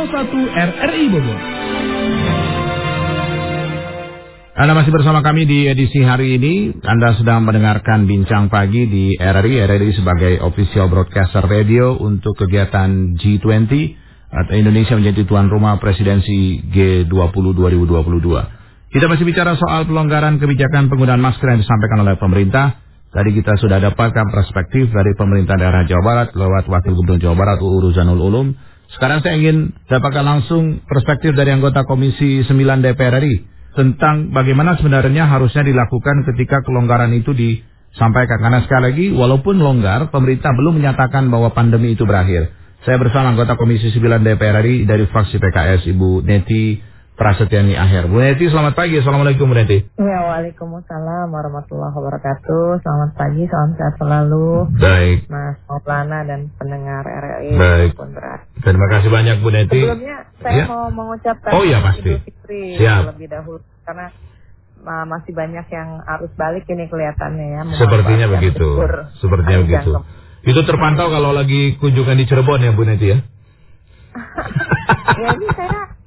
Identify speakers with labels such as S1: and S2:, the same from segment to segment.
S1: RRI Bogor.
S2: Anda masih bersama kami di edisi hari ini. Anda sedang mendengarkan Bincang Pagi di RRI. RRI sebagai official broadcaster radio untuk kegiatan G20 atau Indonesia menjadi tuan rumah presidensi G20 2022. Kita masih bicara soal pelonggaran kebijakan penggunaan masker yang disampaikan oleh pemerintah. Tadi kita sudah dapatkan perspektif dari pemerintah daerah Jawa Barat lewat Wakil Gubernur Jawa Barat UU Ruzanul Ulum. Sekarang saya ingin dapatkan langsung perspektif dari anggota Komisi 9 DPR RI tentang bagaimana sebenarnya harusnya dilakukan ketika kelonggaran itu disampaikan. Karena sekali lagi, walaupun longgar, pemerintah belum menyatakan bahwa pandemi itu berakhir. Saya bersama anggota Komisi 9 DPR RI dari fraksi PKS, Ibu Neti Prasetyani Akhir. Bu Neti, selamat pagi. Assalamualaikum Bu Neti.
S3: Ya, Waalaikumsalam warahmatullahi wabarakatuh. Selamat pagi, salam sehat selalu.
S2: Baik.
S3: Mas Maulana dan pendengar RRI.
S2: Baik. Terima kasih banyak Bu Neti.
S3: Sebelumnya saya ya. mau mengucapkan
S2: oh, ya, pasti.
S3: Idul Fitri
S2: Siap.
S3: lebih dahulu. Karena masih banyak yang arus balik ini kelihatannya ya.
S2: Sepertinya begitu. Sepertinya begitu. Itu terpantau kalau lagi kunjungan di Cirebon ya Bu Neti ya?
S3: ya ini saya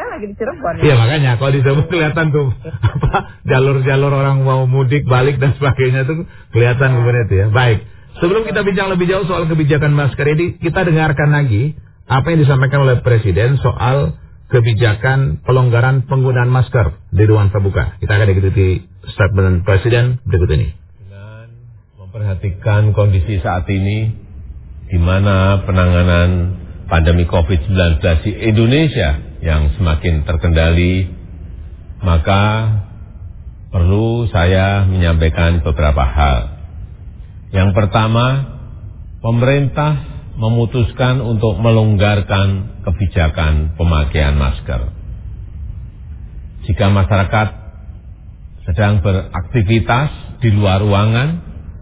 S3: saya lagi di Cirebon.
S2: Iya makanya kalau di Cirebon kelihatan tuh apa jalur-jalur orang mau mudik balik dan sebagainya tuh kelihatan ya. kemudian itu ya. Baik. Sebelum kita bincang lebih jauh soal kebijakan masker ini, kita dengarkan lagi apa yang disampaikan oleh Presiden soal kebijakan pelonggaran penggunaan masker di ruang terbuka. Kita akan ikuti statement Presiden berikut ini.
S4: Dengan memperhatikan kondisi saat ini, di mana penanganan pandemi COVID-19 di Indonesia yang semakin terkendali, maka perlu saya menyampaikan beberapa hal. Yang pertama, pemerintah memutuskan untuk melonggarkan kebijakan pemakaian masker. Jika masyarakat sedang beraktivitas di luar ruangan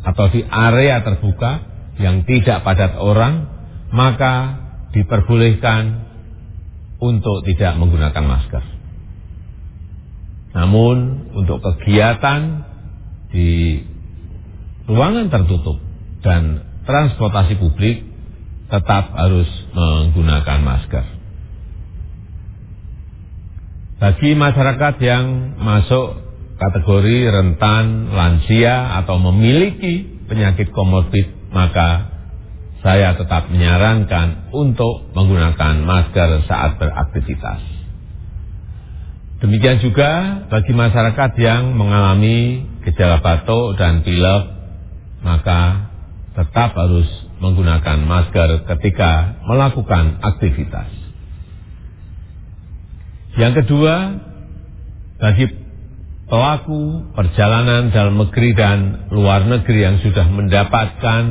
S4: atau di area terbuka yang tidak padat orang, maka diperbolehkan untuk tidak menggunakan masker. Namun untuk kegiatan di ruangan tertutup dan transportasi publik tetap harus menggunakan masker. Bagi masyarakat yang masuk kategori rentan, lansia atau memiliki penyakit komorbid, maka saya tetap menyarankan untuk menggunakan masker saat beraktivitas. Demikian juga bagi masyarakat yang mengalami gejala batuk dan pilek, maka tetap harus menggunakan masker ketika melakukan aktivitas. Yang kedua, bagi pelaku perjalanan dalam negeri dan luar negeri yang sudah mendapatkan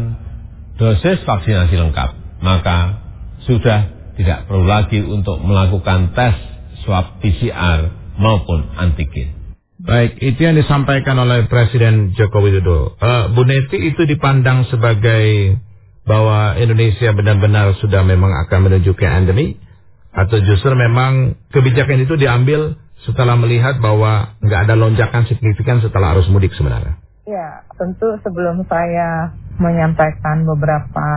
S4: dosis vaksinasi lengkap, maka sudah tidak perlu lagi untuk melakukan tes swab PCR maupun antigen.
S2: Baik, itu yang disampaikan oleh Presiden Joko Widodo. Uh, Bu Neti itu dipandang sebagai bahwa Indonesia benar-benar sudah memang akan menuju ke endemi atau justru memang kebijakan itu diambil setelah melihat bahwa nggak ada lonjakan signifikan setelah arus mudik sebenarnya?
S3: Ya, tentu sebelum saya menyampaikan beberapa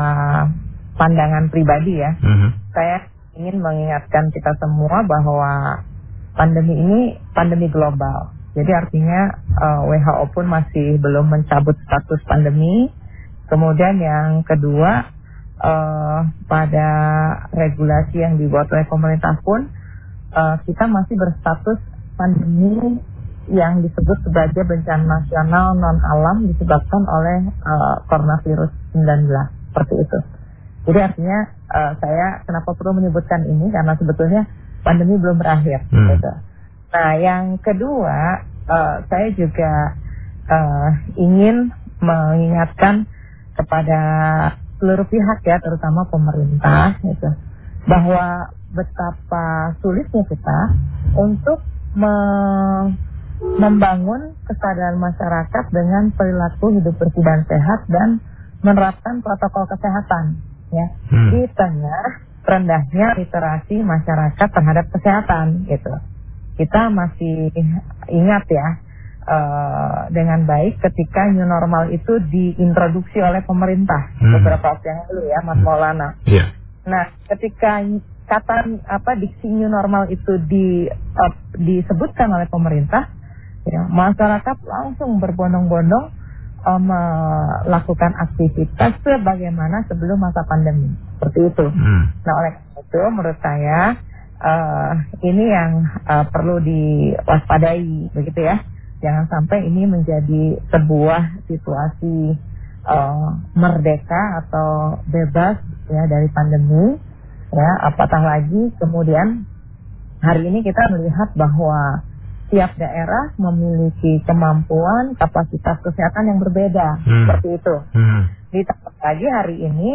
S3: pandangan pribadi ya. Uh-huh. Saya ingin mengingatkan kita semua bahwa pandemi ini pandemi global. Jadi artinya uh, eh, WHO pun masih belum mencabut status pandemi. Kemudian yang kedua uh, pada regulasi yang dibuat oleh pemerintah pun uh, kita masih berstatus pandemi yang disebut sebagai bencana nasional non alam disebabkan oleh uh, coronavirus 19 seperti itu. Jadi artinya uh, saya kenapa perlu menyebutkan ini karena sebetulnya pandemi belum berakhir. Hmm. Gitu. Nah yang kedua uh, saya juga uh, ingin mengingatkan kepada seluruh pihak ya terutama pemerintah gitu bahwa betapa sulitnya kita untuk me membangun kesadaran masyarakat dengan perilaku hidup bersih dan sehat dan menerapkan protokol kesehatan ya hmm. di tengah rendahnya literasi masyarakat terhadap kesehatan gitu kita masih ingat ya uh, dengan baik ketika new normal itu diintroduksi oleh pemerintah hmm. beberapa waktu yang lalu ya Mas Maulana
S2: yeah.
S3: nah ketika kata apa diksi new normal itu di uh, disebutkan oleh pemerintah, ya masyarakat langsung berbondong-bondong uh, melakukan aktivitas sebagaimana sebelum masa pandemi seperti itu. Hmm. Nah oleh itu menurut saya uh, ini yang uh, perlu diwaspadai begitu ya. Jangan sampai ini menjadi sebuah situasi uh, merdeka atau bebas ya dari pandemi ya apatah lagi kemudian hari ini kita melihat bahwa tiap daerah memiliki kemampuan kapasitas kesehatan yang berbeda hmm. seperti itu. Hmm. Ditambah lagi hari ini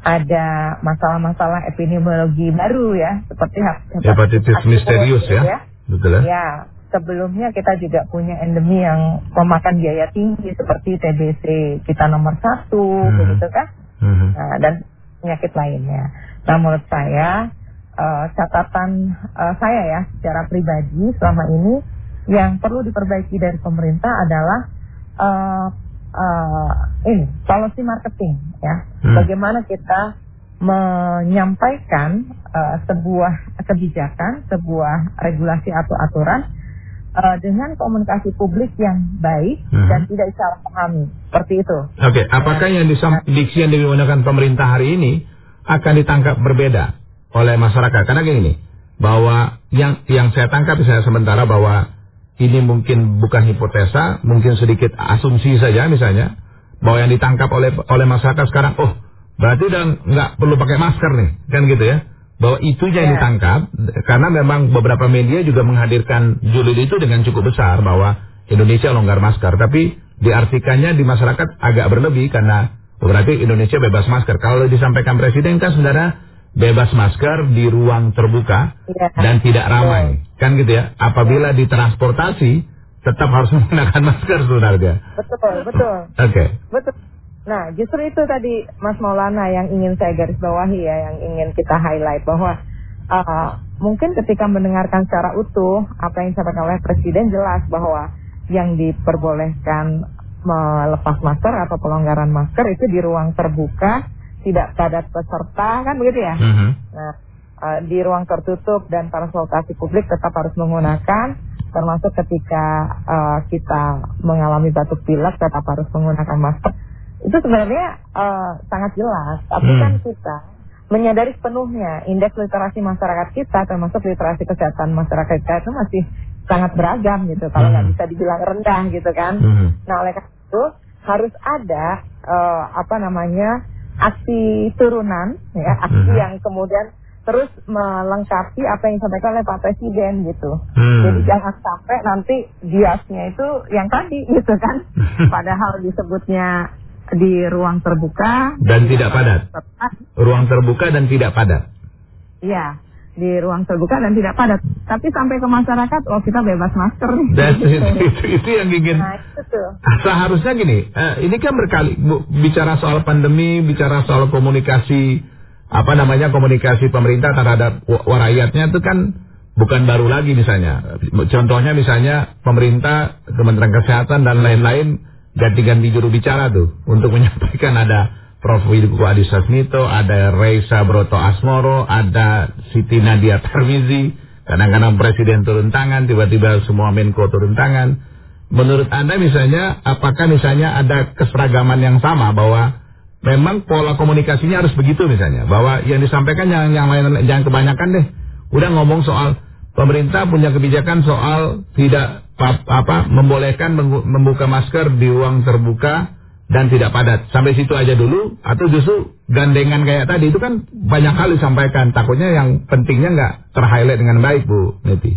S3: ada masalah-masalah epidemiologi baru ya seperti
S2: hepatitis misterius ya. ya. Betul ya.
S3: Ya, sebelumnya kita juga punya endemi yang memakan biaya tinggi seperti TBC kita nomor satu, hmm. begitu kan? Hmm. Nah, dan penyakit lainnya. Nah, menurut saya uh, catatan uh, saya ya secara pribadi selama ini yang perlu diperbaiki dari pemerintah adalah uh, uh, ini policy marketing ya. Hmm. Bagaimana kita menyampaikan uh, sebuah kebijakan, sebuah regulasi atau aturan uh, dengan komunikasi publik yang baik hmm. dan tidak salah pahami seperti itu.
S2: Oke, okay. apakah yang disam, diksi yang digunakan pemerintah hari ini akan ditangkap berbeda oleh masyarakat? Karena gini, bahwa yang yang saya tangkap saya sementara bahwa ini mungkin bukan hipotesa, mungkin sedikit asumsi saja misalnya bahwa yang ditangkap oleh oleh masyarakat sekarang, oh berarti udah nggak perlu pakai masker nih, kan gitu ya? bahwa itu yang yeah. ditangkap karena memang beberapa media juga menghadirkan judul itu dengan cukup besar bahwa Indonesia longgar masker tapi diartikannya di masyarakat agak berlebih karena berarti Indonesia bebas masker kalau disampaikan presiden kan sebenarnya bebas masker di ruang terbuka yeah. dan tidak ramai yeah. kan gitu ya apabila di transportasi tetap harus menggunakan masker sebenarnya
S3: betul betul oke
S2: okay.
S3: betul Nah, justru itu tadi Mas Maulana yang ingin saya garis bawahi ya, yang ingin kita highlight bahwa uh, mungkin ketika mendengarkan secara utuh apa yang disampaikan oleh Presiden jelas bahwa yang diperbolehkan melepas masker atau pelonggaran masker itu di ruang terbuka, tidak padat peserta kan begitu ya. Mm -hmm. Nah, uh, di ruang tertutup dan transportasi publik tetap harus menggunakan termasuk ketika uh, kita mengalami batuk pilek tetap harus menggunakan masker itu sebenarnya uh, sangat jelas. Tapi hmm. kan kita menyadari sepenuhnya indeks literasi masyarakat kita termasuk literasi kesehatan masyarakat kita itu masih sangat beragam gitu. Kalau nggak hmm. bisa dibilang rendah gitu kan. Hmm. Nah oleh karena itu harus ada uh, apa namanya aksi turunan ya aksi hmm. yang kemudian terus melengkapi apa yang disampaikan oleh Pak Presiden gitu. Hmm. Jadi jangan sampai nanti biasnya itu yang tadi gitu kan. Padahal disebutnya di ruang terbuka
S2: dan tidak padat. Ruang terbuka dan tidak padat.
S3: Iya, di ruang terbuka dan tidak padat. Tapi sampai ke masyarakat, oh kita bebas masker.
S2: Dan itu, itu, itu yang ingin. Nah, itu Seharusnya gini, uh, ini kan berkali bu, bicara soal pandemi, bicara soal komunikasi, apa namanya komunikasi pemerintah terhadap rakyatnya itu kan bukan baru lagi misalnya. Contohnya misalnya pemerintah, Kementerian Kesehatan dan lain-lain ganti-ganti juru bicara tuh untuk menyampaikan ada Prof. Widiku Adi Sasmito, ada Reisa Broto Asmoro, ada Siti Nadia Tarmizi, kadang-kadang Presiden turun tangan, tiba-tiba semua Menko turun tangan. Menurut Anda misalnya, apakah misalnya ada keseragaman yang sama bahwa memang pola komunikasinya harus begitu misalnya, bahwa yang disampaikan yang yang lain jangan kebanyakan deh, udah ngomong soal pemerintah punya kebijakan soal tidak apa membolehkan membuka masker di ruang terbuka dan tidak padat. Sampai situ aja dulu atau justru gandengan kayak tadi itu kan banyak kali disampaikan. Takutnya yang pentingnya nggak terhighlight dengan baik Bu Neti.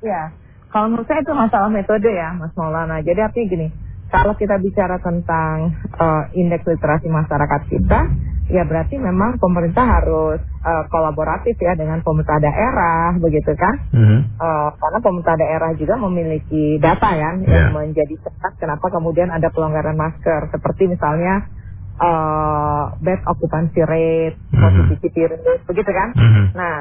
S3: Ya, kalau menurut saya itu masalah metode ya Mas Maulana. Jadi artinya gini, kalau kita bicara tentang uh, indeks literasi masyarakat kita, ya berarti memang pemerintah harus uh, kolaboratif ya dengan pemerintah daerah, begitu kan? Mm-hmm. Uh, karena pemerintah daerah juga memiliki data ya yeah. yang menjadi cepat kenapa kemudian ada pelonggaran masker, seperti misalnya uh, bed occupancy rate, mm-hmm. positivity rate, begitu kan? Mm-hmm. Nah,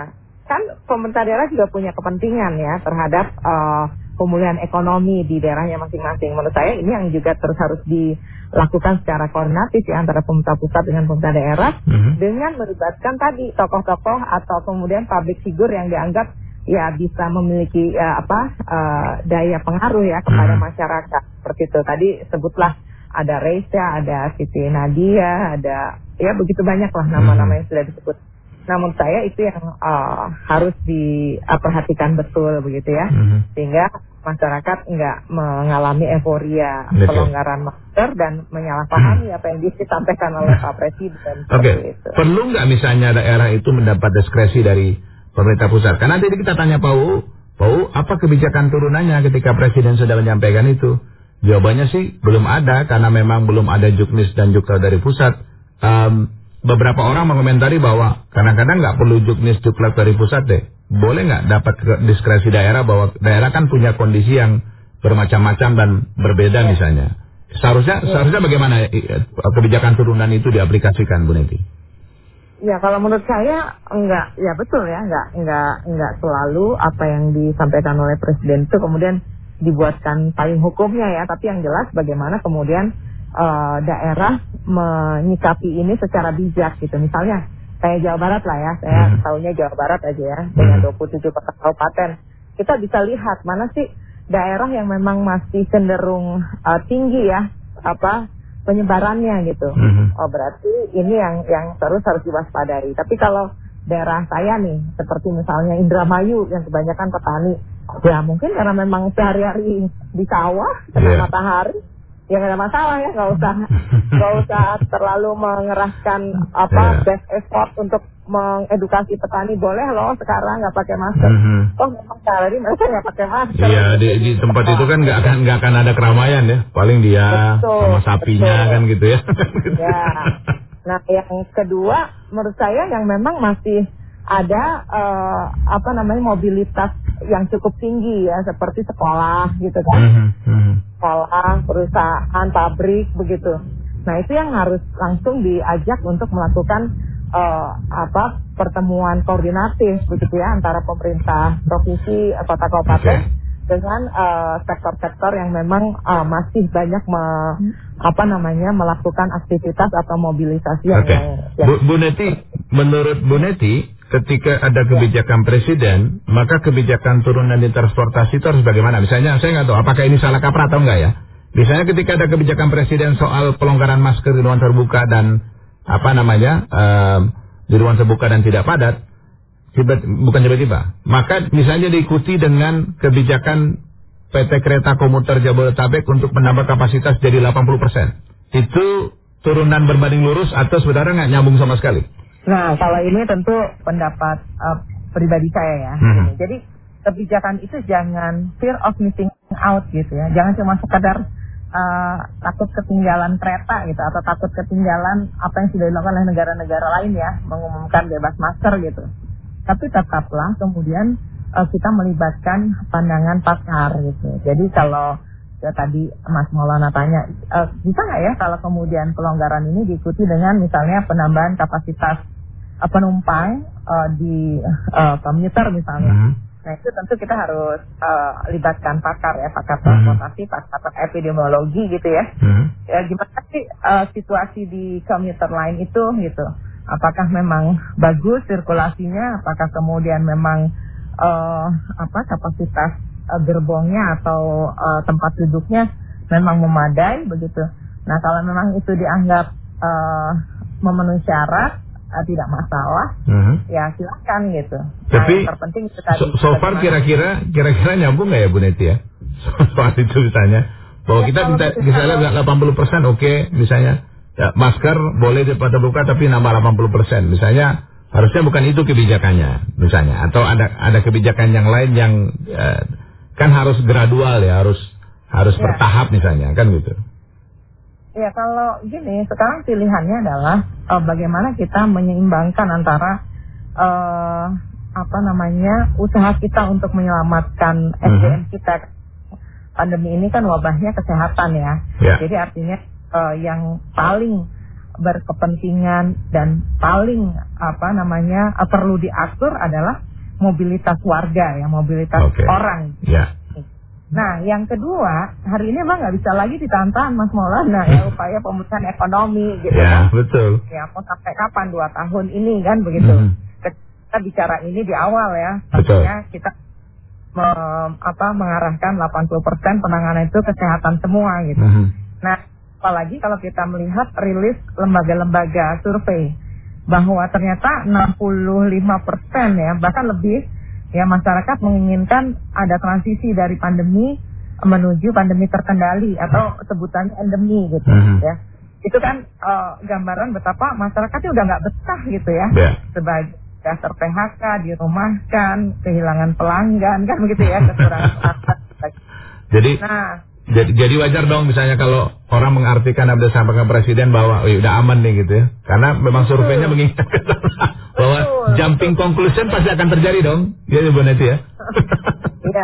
S3: kan pemerintah daerah juga punya kepentingan ya terhadap uh, pemulihan ekonomi di daerahnya masing-masing. Menurut saya ini yang juga terus harus dilakukan secara koordinatif ya antara pemerintah pusat dengan pemerintah daerah mm-hmm. dengan melibatkan tadi tokoh-tokoh atau kemudian public figure yang dianggap ya bisa memiliki ya, apa uh, daya pengaruh ya kepada mm-hmm. masyarakat seperti itu. Tadi sebutlah ada Reisa, ada Siti Nadia, ada ya begitu banyak lah nama-nama mm-hmm. yang sudah disebut namun saya itu yang uh, harus diperhatikan betul begitu ya, mm-hmm. sehingga masyarakat nggak mengalami euforia okay. pelonggaran masker dan menyalahpahami mm. apa yang disampaikan oleh Pak Presiden.
S2: Oke, okay. perlu nggak misalnya daerah itu mendapat diskresi dari pemerintah pusat? Karena nanti kita tanya Pak U, Pak U, apa kebijakan turunannya ketika Presiden sudah menyampaikan itu? Jawabannya sih belum ada karena memang belum ada juknis dan jukta dari pusat. Um, beberapa orang mengomentari bahwa kadang-kadang nggak perlu juknis juklak dari pusat deh. Boleh nggak dapat diskresi daerah bahwa daerah kan punya kondisi yang bermacam-macam dan berbeda ya. misalnya. Seharusnya ya. seharusnya bagaimana kebijakan turunan itu diaplikasikan Bu Neti?
S3: Ya kalau menurut saya enggak ya betul ya enggak enggak enggak selalu apa yang disampaikan oleh presiden itu kemudian dibuatkan payung hukumnya ya tapi yang jelas bagaimana kemudian uh, daerah menyikapi ini secara bijak gitu. Misalnya kayak Jawa Barat lah ya, saya hmm. tahunya Jawa Barat aja ya, dengan 27 hmm. kota kabupaten. Kita bisa lihat mana sih daerah yang memang masih cenderung uh, tinggi ya, apa penyebarannya gitu. Hmm. Oh berarti ini yang yang terus harus diwaspadai. Tapi kalau daerah saya nih, seperti misalnya Indramayu yang kebanyakan petani, ya mungkin karena memang sehari-hari di sawah, kena yeah. matahari, ya nggak ada masalah ya nggak usah. Nggak usah terlalu mengerahkan apa yeah. best effort untuk mengedukasi petani. Boleh loh sekarang nggak pakai masker. Mm -hmm. oh memang sehari mereka nggak pakai masker.
S2: Iya di, di tempat itu kan nggak akan nggak akan ada keramaian ya. Paling dia betul, sama sapinya betul. kan gitu ya.
S3: Ya nah yang kedua menurut saya yang memang masih ada uh, apa namanya mobilitas yang cukup tinggi ya seperti sekolah gitu kan mm -hmm. sekolah perusahaan pabrik begitu nah itu yang harus langsung diajak untuk melakukan uh, apa pertemuan koordinatif begitu ya antara pemerintah provinsi kota kabupaten okay. dengan sektor-sektor uh, yang memang uh, masih banyak me, apa namanya melakukan aktivitas atau mobilisasi
S2: okay. yang, yang Bu, Bu Neti menurut Bu Neti ketika ada kebijakan presiden, maka kebijakan turunan di transportasi itu harus bagaimana? Misalnya, saya nggak tahu apakah ini salah kaprah atau enggak ya. Misalnya ketika ada kebijakan presiden soal pelonggaran masker di ruang terbuka dan apa namanya um, di ruang terbuka dan tidak padat, tiba, bukan tiba-tiba. Maka misalnya diikuti dengan kebijakan PT Kereta Komuter Jabodetabek untuk menambah kapasitas jadi 80%. Itu turunan berbanding lurus atau saudara nggak nyambung sama sekali?
S3: Nah, kalau ini tentu pendapat uh, pribadi saya ya. Hmm. Jadi kebijakan itu jangan fear of missing out gitu ya. Jangan cuma sekedar uh, takut ketinggalan kereta gitu atau takut ketinggalan apa yang sudah dilakukan oleh negara-negara lain ya, mengumumkan bebas masker gitu. Tapi tetaplah kemudian uh, kita melibatkan pandangan pakar gitu. Jadi kalau ya tadi Mas Maulana tanya, uh, bisa nggak ya kalau kemudian pelonggaran ini diikuti dengan misalnya penambahan kapasitas uh, penumpang uh, di uh, komuter misalnya. Mm -hmm. Nah itu tentu kita harus uh, libatkan pakar ya, pakar mhm. transportasi, mm -hmm. pakar epidemiologi gitu ya. Mm -hmm. Ya gimana sih uh, situasi di komuter lain itu gitu? Apakah memang bagus sirkulasinya? Apakah kemudian memang uh, apa kapasitas uh, gerbongnya atau uh, tempat duduknya memang memadai begitu? Nah kalau memang itu dianggap uh, memenuhi syarat uh, tidak masalah, uh-huh. ya silakan gitu.
S2: Tapi nah, terpenting itu tadi. So, so far kira-kira kira-kira nyambung nggak ya Bu Neti ya? Soal itu misalnya bahwa ya, kita minta misalnya kalau... 80 persen oke okay, misalnya ya, masker boleh depan terbuka tapi nambah 80 persen misalnya harusnya bukan itu kebijakannya misalnya atau ada ada kebijakan yang lain yang eh, kan harus gradual ya harus harus ya. bertahap misalnya kan gitu.
S3: Ya kalau gini, sekarang pilihannya adalah uh, bagaimana kita menyeimbangkan antara uh, apa namanya usaha kita untuk menyelamatkan SDM uh -huh. kita. Pandemi ini kan wabahnya kesehatan ya. Yeah. Jadi artinya uh, yang paling berkepentingan dan paling apa namanya uh, perlu diatur adalah mobilitas warga ya, mobilitas okay. orang.
S2: Yeah.
S3: Nah, yang kedua, hari ini emang nggak bisa lagi ditantang Mas Maulana ya upaya pemulihan ekonomi gitu
S2: ya,
S3: kan.
S2: betul.
S3: Ya, mau sampai kapan dua tahun ini kan begitu. Hmm. Kita bicara ini di awal ya, artinya kita me, apa mengarahkan 80% penanganan itu kesehatan semua gitu. Hmm. Nah, apalagi kalau kita melihat rilis lembaga-lembaga survei bahwa ternyata 65% ya bahkan lebih ya masyarakat menginginkan ada transisi dari pandemi menuju pandemi terkendali atau sebutannya endemi gitu uh-huh. ya itu kan uh, gambaran betapa masyarakatnya udah nggak betah gitu ya yeah. sebagai dasar PHK dirumahkan kehilangan pelanggan kan begitu ya kekurangan
S2: jadi nah jadi, jadi wajar dong misalnya kalau orang mengartikan Abdul sampaikan presiden bahwa udah aman nih gitu ya. Karena memang surveinya mengingatkan bahwa jumping conclusion pasti akan terjadi dong. Ya Bu Neti ya.
S3: Iya.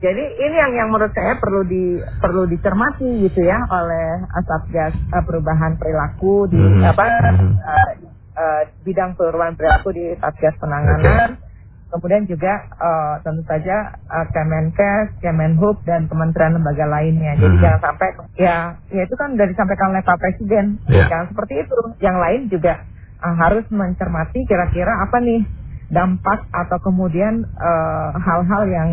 S3: Jadi ini yang yang menurut saya perlu di perlu dicermati gitu ya oleh Satgas uh, perubahan perilaku di hmm. apa. Uh, uh, bidang perubahan perilaku di Satgas penanganan. Okay kemudian juga uh, tentu saja uh, Kemenkes, Kemenhub dan kementerian lembaga lainnya. Jadi hmm. jangan sampai ya ya itu kan dari disampaikan oleh Pak Presiden. Yeah. Jangan seperti itu. Yang lain juga uh, harus mencermati kira-kira apa nih dampak atau kemudian hal-hal uh, yang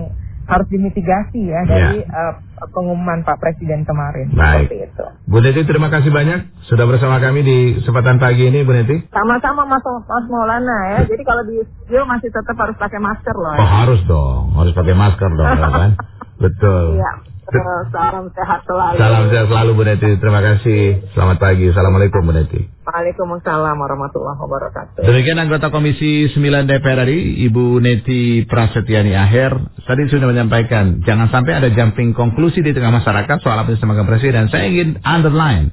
S3: harus dimitigasi ya, ya. dari uh, pengumuman Pak Presiden kemarin.
S2: Baik. Seperti itu. Bu Neti terima kasih banyak sudah bersama kami di kesempatan pagi ini Bu Neti.
S3: Sama-sama Mas, Mas Maulana ya. Jadi kalau di studio masih tetap harus pakai masker loh. Ya.
S2: Oh harus dong, harus pakai masker dong ya kan. Betul.
S3: Iya. Salam sehat selalu.
S2: Salam sehat selalu Bu Neti. Terima kasih. Selamat pagi. Assalamualaikum Bu Neti.
S3: Waalaikumsalam warahmatullahi wabarakatuh.
S2: Demikian anggota Komisi 9 DPR RI, Ibu Neti Prasetyani Aher, tadi sudah menyampaikan, jangan sampai ada jumping konklusi di tengah masyarakat soal apa yang disampaikan Presiden. Saya ingin underline,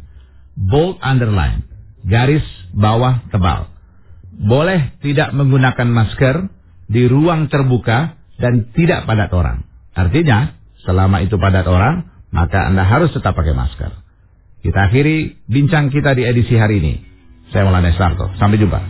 S2: bold underline, garis bawah tebal. Boleh tidak menggunakan masker di ruang terbuka dan tidak padat orang. Artinya, Selama itu padat orang, maka Anda harus tetap pakai masker. Kita akhiri bincang kita di edisi hari ini. Saya Maulana Sarto. Sampai jumpa.